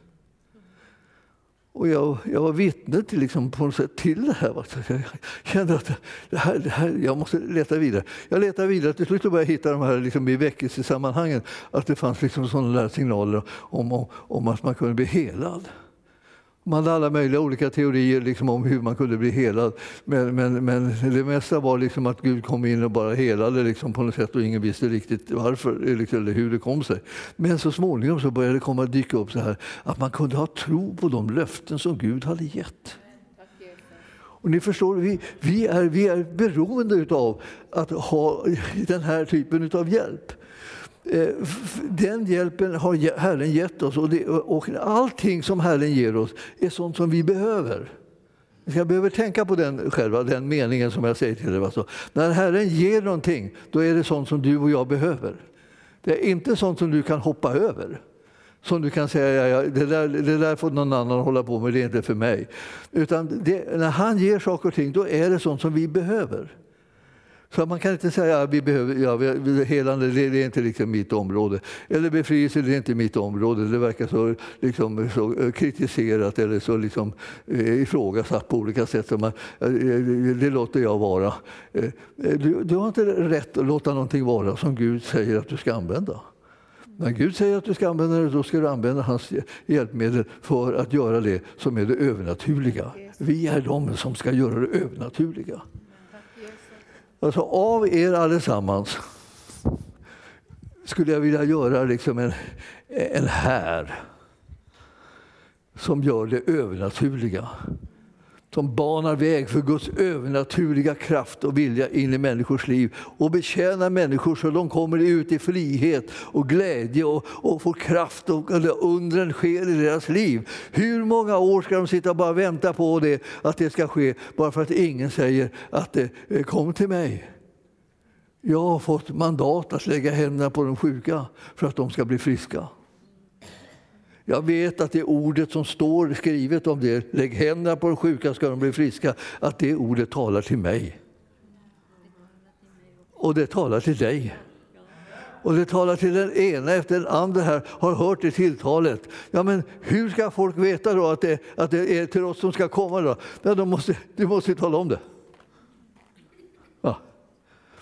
Och jag, jag var vittne till, liksom, på något sätt, till det här. Jag kände att det här, det här, jag måste leta vidare. Jag letade vidare. Till slut började jag hitta de här liksom, i väckelsesammanhangen. Att det fanns liksom sådana signaler om, om, om att man kunde bli helad. Man hade alla möjliga olika teorier liksom om hur man kunde bli helad. Men, men, men det mesta var liksom att Gud kom in och bara helade liksom på något sätt och ingen visste riktigt varför liksom, eller hur det kom sig. Men så småningom så började det komma dyka upp så här att man kunde ha tro på de löften som Gud hade gett. Och ni förstår, vi, vi, är, vi är beroende av att ha den här typen av hjälp. Eh, den hjälpen har Herren gett oss och, det, och allting som Herren ger oss är sånt som vi behöver. Jag behöver tänka på den själva, den meningen som jag säger till dig. Alltså, när Herren ger någonting, då är det sånt som du och jag behöver. Det är inte sånt som du kan hoppa över. Som du kan säga, ja, ja, det, där, det där får någon annan hålla på med, det är inte för mig. Utan det, när han ger saker och ting, då är det sånt som vi behöver. Så man kan inte säga att vi behöver, ja, helande det är inte liksom mitt område. Eller befrielse det är inte mitt område. Det verkar så, liksom, så eh, kritiserat eller så liksom, eh, ifrågasatt på olika sätt. Så man, eh, det låter jag vara. Du, du har inte rätt att låta någonting vara som Gud säger att du ska använda. När Gud säger att du ska använda det, då ska du använda hans hjälpmedel för att göra det som är det övernaturliga. Vi är de som ska göra det övernaturliga. Alltså av er allesammans skulle jag vilja göra liksom en, en här som gör det övernaturliga. Som banar väg för Guds övernaturliga kraft och vilja in i människors liv och betjänar människor så de kommer ut i frihet och glädje och, och får kraft och undren sker i deras liv. Hur många år ska de sitta och bara vänta på det, att det ska ske bara för att ingen säger att det eh, kom till mig? Jag har fått mandat att lägga händerna på de sjuka för att de ska bli friska. Jag vet att det ordet som står skrivet om det, lägg händerna på de sjuka ska de bli friska, att det ordet talar till mig. Och det talar till dig. Och det talar till den ena efter den andra här, har hört det tilltalet. Ja, men hur ska folk veta då att det, att det är till oss som ska komma? Då? Ja, de måste, du måste tala om det.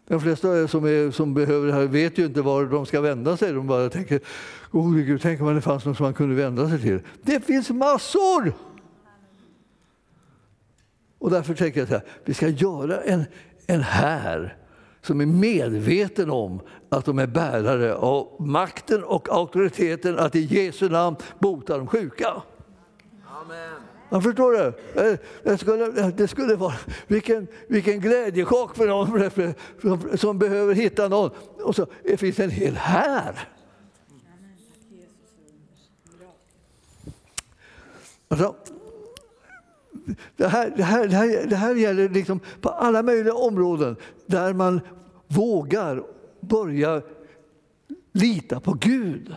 De flesta som, är, som behöver det här vet ju inte var de ska vända sig. De bara tänker, gode Gud, tänk om det fanns någon som man kunde vända sig till. Det finns massor! Och därför tänker jag så här, vi ska göra en, en här som är medveten om att de är bärare av makten och auktoriteten att i Jesu namn bota de sjuka. Amen. Man förstår du? Eh, det skulle, det skulle vara, vilken, vilken glädjechock för någon som, som behöver hitta någon. Och så det finns en hel här. Alltså, det, här, det, här, det, här, det här gäller liksom på alla möjliga områden där man vågar börja lita på Gud.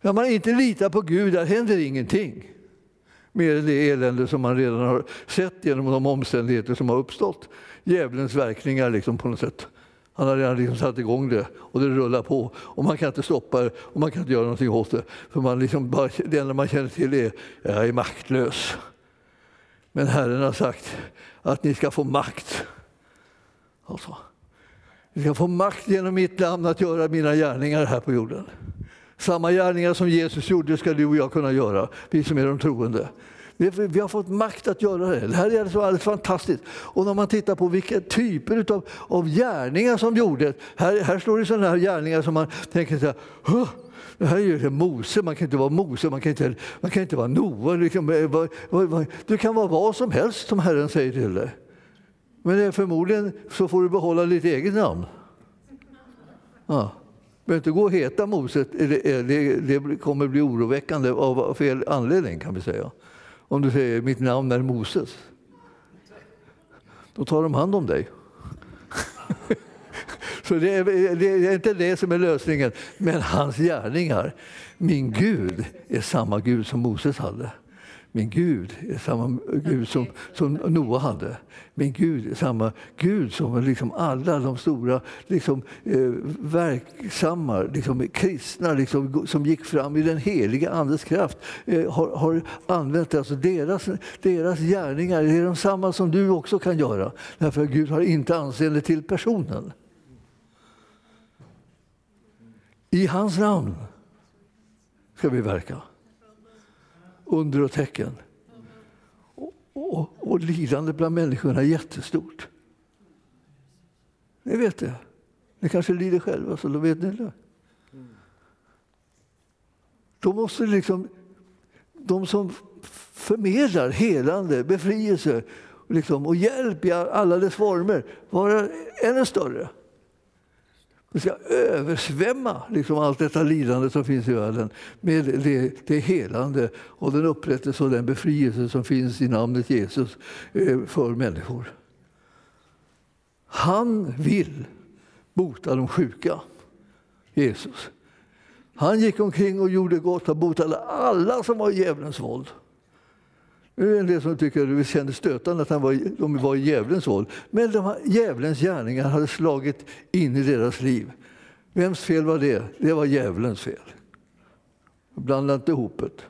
När man inte litar på Gud, där händer ingenting. Mer än det elände som man redan har sett genom de omständigheter som har uppstått. Djävulens verkningar liksom på något sätt. Han har redan liksom satt igång det och det rullar på. Och man kan inte stoppa det och man kan inte göra någonting åt det. För man liksom bara, det enda man känner till är jag är maktlös. Men Herren har sagt att ni ska få makt. Alltså, ni ska få makt genom mitt namn att göra mina gärningar här på jorden. Samma gärningar som Jesus gjorde ska du och jag kunna göra, vi som är de troende. Vi har fått makt att göra det. Det här är så alldeles fantastiskt. Och när man tittar på vilka typer av, av gärningar som gjordes. Här, här står det sådana här gärningar som man tänker så här, det här är ju Mose, man kan inte vara Mose, man kan inte, man kan inte vara Noa. Liksom, eh, du kan vara vad som helst som Herren säger till dig. Men eh, förmodligen så får du behålla ditt eget namn. Ja behöver inte gå och heta Mose, det, det, det kommer bli oroväckande av fel anledning kan vi säga. Om du säger mitt namn är Moses. Då tar de hand om dig. Så det är, det är, inte det som är lösningen, men hans gärningar. Min Gud är samma Gud som Moses hade. Min Gud är samma Gud som, som Noa hade. Min Gud är samma Gud som liksom alla de stora liksom, eh, verksamma liksom, kristna liksom, som gick fram i den heliga Andes kraft eh, har, har använt alltså deras, deras gärningar. är de samma som du också kan göra. Därför att Gud har inte anseende till personen. I hans namn ska vi verka under och tecken. Och, och, och lidande bland människorna är jättestort. Ni vet det. Ni kanske lider själva, så då vet ni det. Då måste liksom de som förmedlar helande, befrielse liksom, och hjälp i alla dess former vara ännu större. Det ska översvämma liksom allt detta lidande som finns i världen med det, det helande och den upprättelse och den befrielse som finns i namnet Jesus eh, för människor. Han vill bota de sjuka, Jesus. Han gick omkring och gjorde gott och botade alla som var i djävulens våld. Nu är det en del som tycker att det kändes stötande att han var, de var i djävulens våld. Men de här, djävulens gärningar hade slagit in i deras liv. Vems fel var det? Det var djävulens fel. Blanda inte ihop det.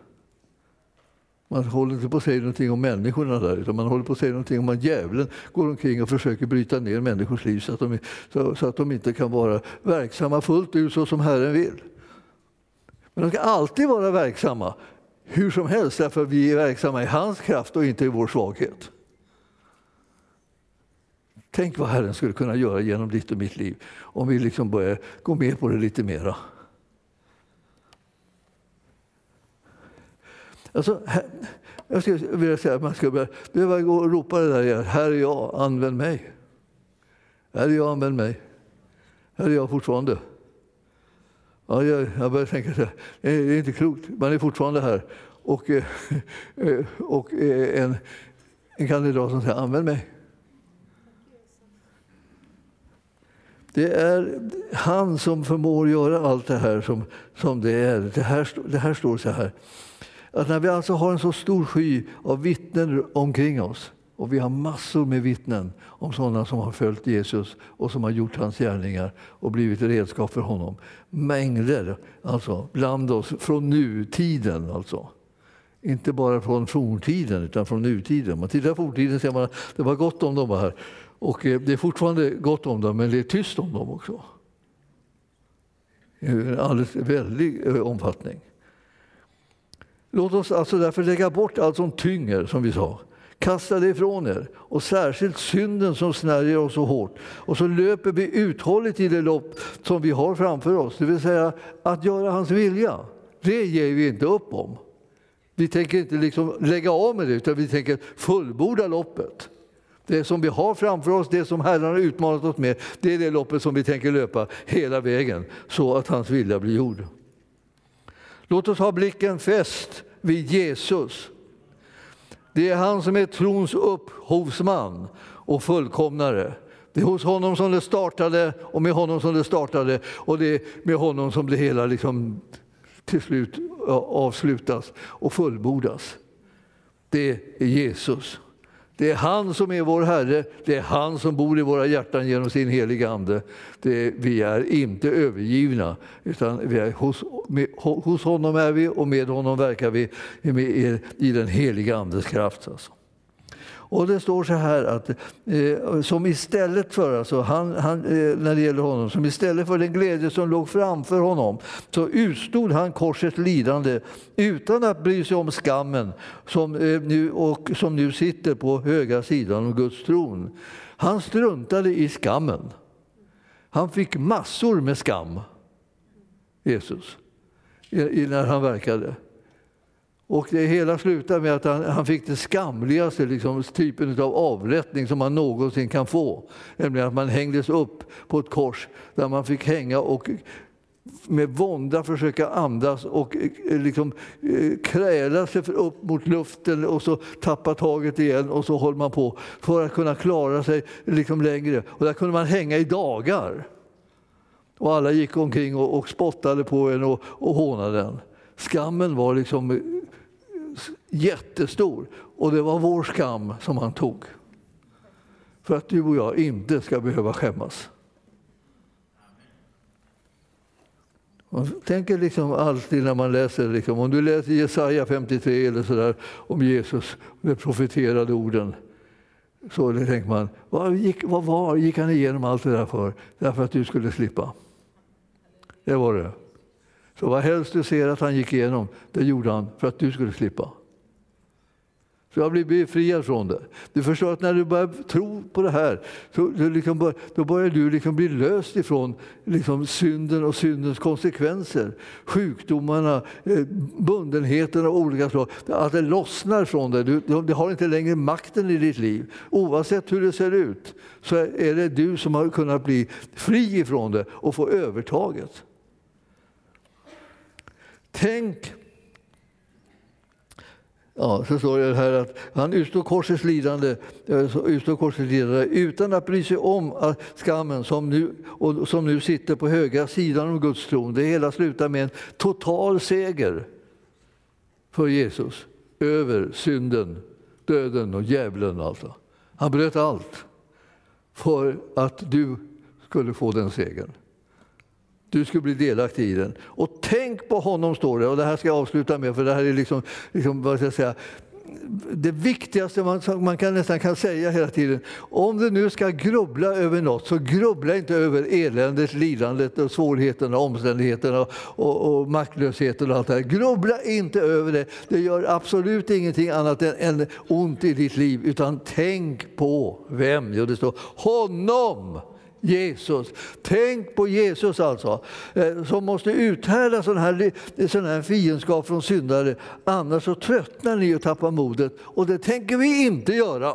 Man håller inte på att säga någonting om människorna där, utan man håller på att säga någonting om att djävulen går omkring och försöker bryta ner människors liv så att de, så, så att de inte kan vara verksamma fullt ut så som Herren vill. Men de ska alltid vara verksamma hur som helst därför vi är verksamma i hans kraft och inte i vår svaghet. Tänk vad Herren skulle kunna göra genom ditt och mitt liv om vi liksom börjar gå med på det lite mera. Alltså, jag skulle vilja säga att man ska behöva gå och ropa det där igen. Här är jag, använd mig. Här är jag, använd mig. Här är jag fortfarande. Ja, jag, jag börjar tänka så här, det är inte klokt. Man är fortfarande här. Och, eh, eh, och eh, en, en kandidat som säger använd mig. Det är han som förmår göra allt det här som, som det är. Det här, det här står så här. Att när vi alltså har en så stor sky av vittnen omkring oss och vi har massor med vittnen om sådana som har följt Jesus och som har gjort hans gärningar och blivit redskap för honom. Mängder alltså, bland oss, från nutiden. Alltså. Inte bara från forntiden, utan från nutiden. Man tittar på forntiden ser man att det var gott om dem. här. Och eh, det är fortfarande gott om dem, men det är tyst om dem också. I en alldeles väldig eh, omfattning. Låt oss alltså därför lägga bort allt som tynger, som vi sa. Kasta det ifrån er, och särskilt synden som snärjer oss så hårt. Och så löper vi uthålligt i det lopp som vi har framför oss, det vill säga att göra hans vilja. Det ger vi inte upp om. Vi tänker inte liksom lägga av med det, utan vi tänker fullborda loppet. Det som vi har framför oss, det som Herren har utmanat oss med, det är det loppet som vi tänker löpa hela vägen så att hans vilja blir gjord. Låt oss ha blicken fäst vid Jesus. Det är han som är trons upphovsman och fullkomnare. Det är hos honom som det startade och med honom som det startade och det är med honom som det hela liksom till slut avslutas och fullbordas. Det är Jesus. Det är han som är vår Herre, det är han som bor i våra hjärtan genom sin heliga Ande. Det, vi är inte övergivna, utan vi är hos, med, hos honom är vi och med honom verkar vi med, i den heliga Andes kraft. Alltså. Och det står så här att eh, som istället för, alltså han, han, eh, när det gäller honom, som istället för den glädje som låg framför honom så utstod han korsets lidande utan att bry sig om skammen som, eh, nu, och som nu sitter på högra sidan av Guds tron. Han struntade i skammen. Han fick massor med skam, Jesus, när han verkade. Och det hela slutar med att han, han fick den skamligaste liksom, typen av avrättning som man någonsin kan få. Nämligen att man hängdes upp på ett kors där man fick hänga och med vånda försöka andas och eh, liksom, eh, kräla sig upp mot luften och så tappa taget igen och så håller man på för att kunna klara sig liksom längre. Och där kunde man hänga i dagar. Och alla gick omkring och, och spottade på en och, och hånade en. Skammen var liksom jättestor. Och det var vår skam som han tog. För att du och jag inte ska behöva skämmas. Man tänker liksom alltid när man läser, liksom, om du läser Jesaja 53 eller sådär om Jesus, de profeterade orden, så tänker man, vad gick, vad var, gick han igenom allt det där för? Därför att du skulle slippa. Det var det. Så vad helst du ser att han gick igenom, det gjorde han för att du skulle slippa. Så jag blir befriad från det. Du förstår att när du börjar tro på det här så liksom bör, då börjar du liksom bli löst ifrån liksom synden och syndens konsekvenser. Sjukdomarna, eh, bundenheterna av olika slag. Att det lossnar från dig. Du, du har inte längre makten i ditt liv. Oavsett hur det ser ut så är det du som har kunnat bli fri ifrån det och få övertaget. Tänk Ja, så står det här att han utstod korsets lidande, eh, utstod korsets lidande utan att bry sig om skammen som nu, och som nu sitter på högra sidan om Guds tron. Det hela slutar med en total seger för Jesus över synden, döden och djävulen. Alltså. Han bröt allt för att du skulle få den segern. Du skulle bli delaktig i den. Och tänk på honom, står det. Och det här ska jag avsluta med, för det här är liksom, liksom vad ska jag säga, det viktigaste man, man kan nästan kan säga hela tiden. Om du nu ska grubbla över något, så grubbla inte över eländet, lidandet, och svårigheterna, omständigheterna och, och, och maktlösheten och allt det här. Grubbla inte över det. Det gör absolut ingenting annat än, än ont i ditt liv. Utan tänk på vem? Jo, det står honom Jesus. Tänk på Jesus alltså, eh, som måste uthärda sån här, sån här fiendskap från syndare. Annars så tröttnar ni och tappar modet. Och det tänker vi inte göra.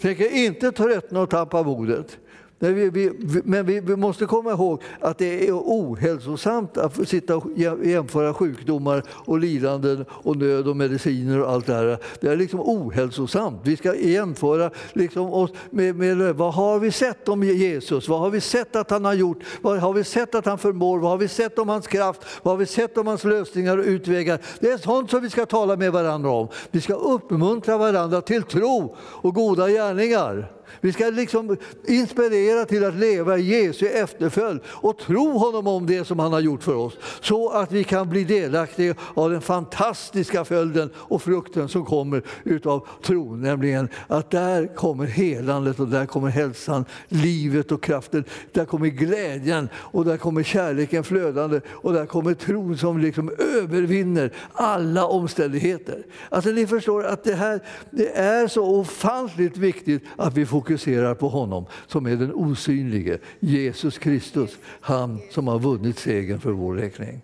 Tänker inte tröttna och tappa modet. Men Vi, vi, men vi, vi, måste komma ihåg att det är ohälsosamt att sitta och jämföra sjukdomar och lidanden och nöd och mediciner och allt det här. Det är liksom ohälsosamt. Vi ska jämföra liksom oss med, med vad har vi sett om Jesus? Vad har vi sett att han har gjort? Vad har vi sett att han förmår? Vad har vi sett om hans kraft? Vad har vi sett om hans lösningar och utvägar? Det är sånt som vi ska tala med varandra om. Vi ska uppmuntra varandra till tro och goda gärningar. Vi ska liksom inspirera till att leva i Jesu efterföljd och tro honom om det som han har gjort för oss. Så att vi kan bli delaktiga av den fantastiska följden och frukten som kommer utav tron. Nämligen att där kommer helandet och där kommer hälsan, livet och kraften. Där kommer glädjen och där kommer kärleken flödande och där kommer tron som liksom övervinner alla omständigheter. Alltså ni förstår att det här det är så ofantligt viktigt att vi får fokuserar på honom som är den osynlige, Jesus Kristus, han som har vunnit segern för vår räkning.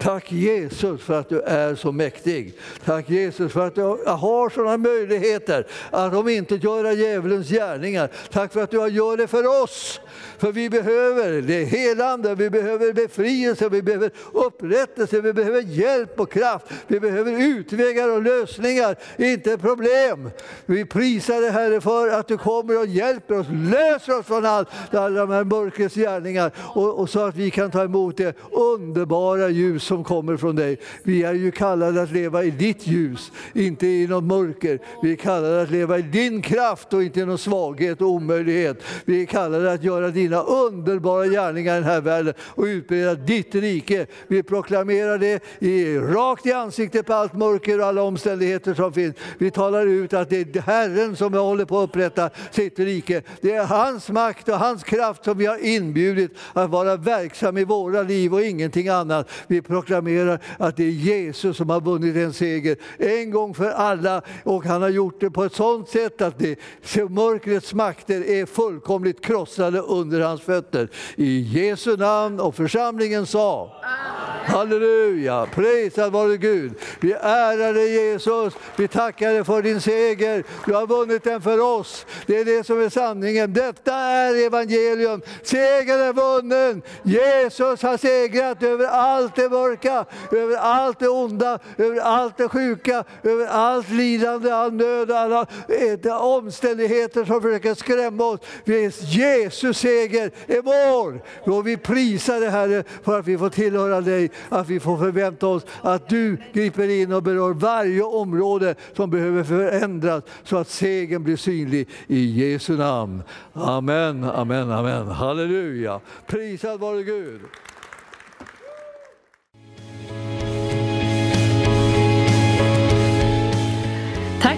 Tack Jesus för att du är så mäktig. Tack Jesus för att du har sådana möjligheter att om inte göra djävulens gärningar. Tack för att du gör det för oss. För vi behöver det helande, vi behöver befrielse, vi behöver upprättelse, vi behöver hjälp och kraft. Vi behöver utvägar och lösningar, inte problem. Vi prisar dig Herre för att du kommer och hjälper oss, löser oss från allt, alla de här mörkrets gärningar och, och så att vi kan ta emot det underbara ljuset som kommer från dig. Vi är ju kallade att leva i ditt ljus, inte i något mörker. Vi är kallade att leva i din kraft och inte i någon svaghet och omöjlighet. Vi är kallade att göra dina underbara gärningar i den här världen och utbreda ditt rike. Vi proklamerar det i, rakt i ansiktet på allt mörker och alla omständigheter som finns. Vi talar ut att det är Herren som håller på att upprätta sitt rike. Det är hans makt och hans kraft som vi har inbjudit att vara verksam i våra liv och ingenting annat. Vi proklamerar att det är Jesus som har vunnit en seger en gång för alla och han har gjort det på ett sådant sätt att det, mörkrets makter är fullkomligt krossade under hans fötter. I Jesu namn och församlingen sa Halleluja, prisad vare Gud. Vi ärar dig Jesus, vi tackar dig för din seger. Du har vunnit den för oss. Det är det som är sanningen. Detta är evangelium. Segern är vunnen. Jesus har segrat över allt det mörka, över allt det onda, över allt det sjuka, över allt lidande, all nöd, alla omständigheter som försöker skrämma oss. Jesus seger är vår. Och vi prisar dig Herre för att vi får tillhöra dig, att vi får förvänta oss att du griper in och berör varje område som behöver förändras så att segern blir synlig i Jesu namn. Amen, amen, amen. Halleluja. Prisad vare Gud.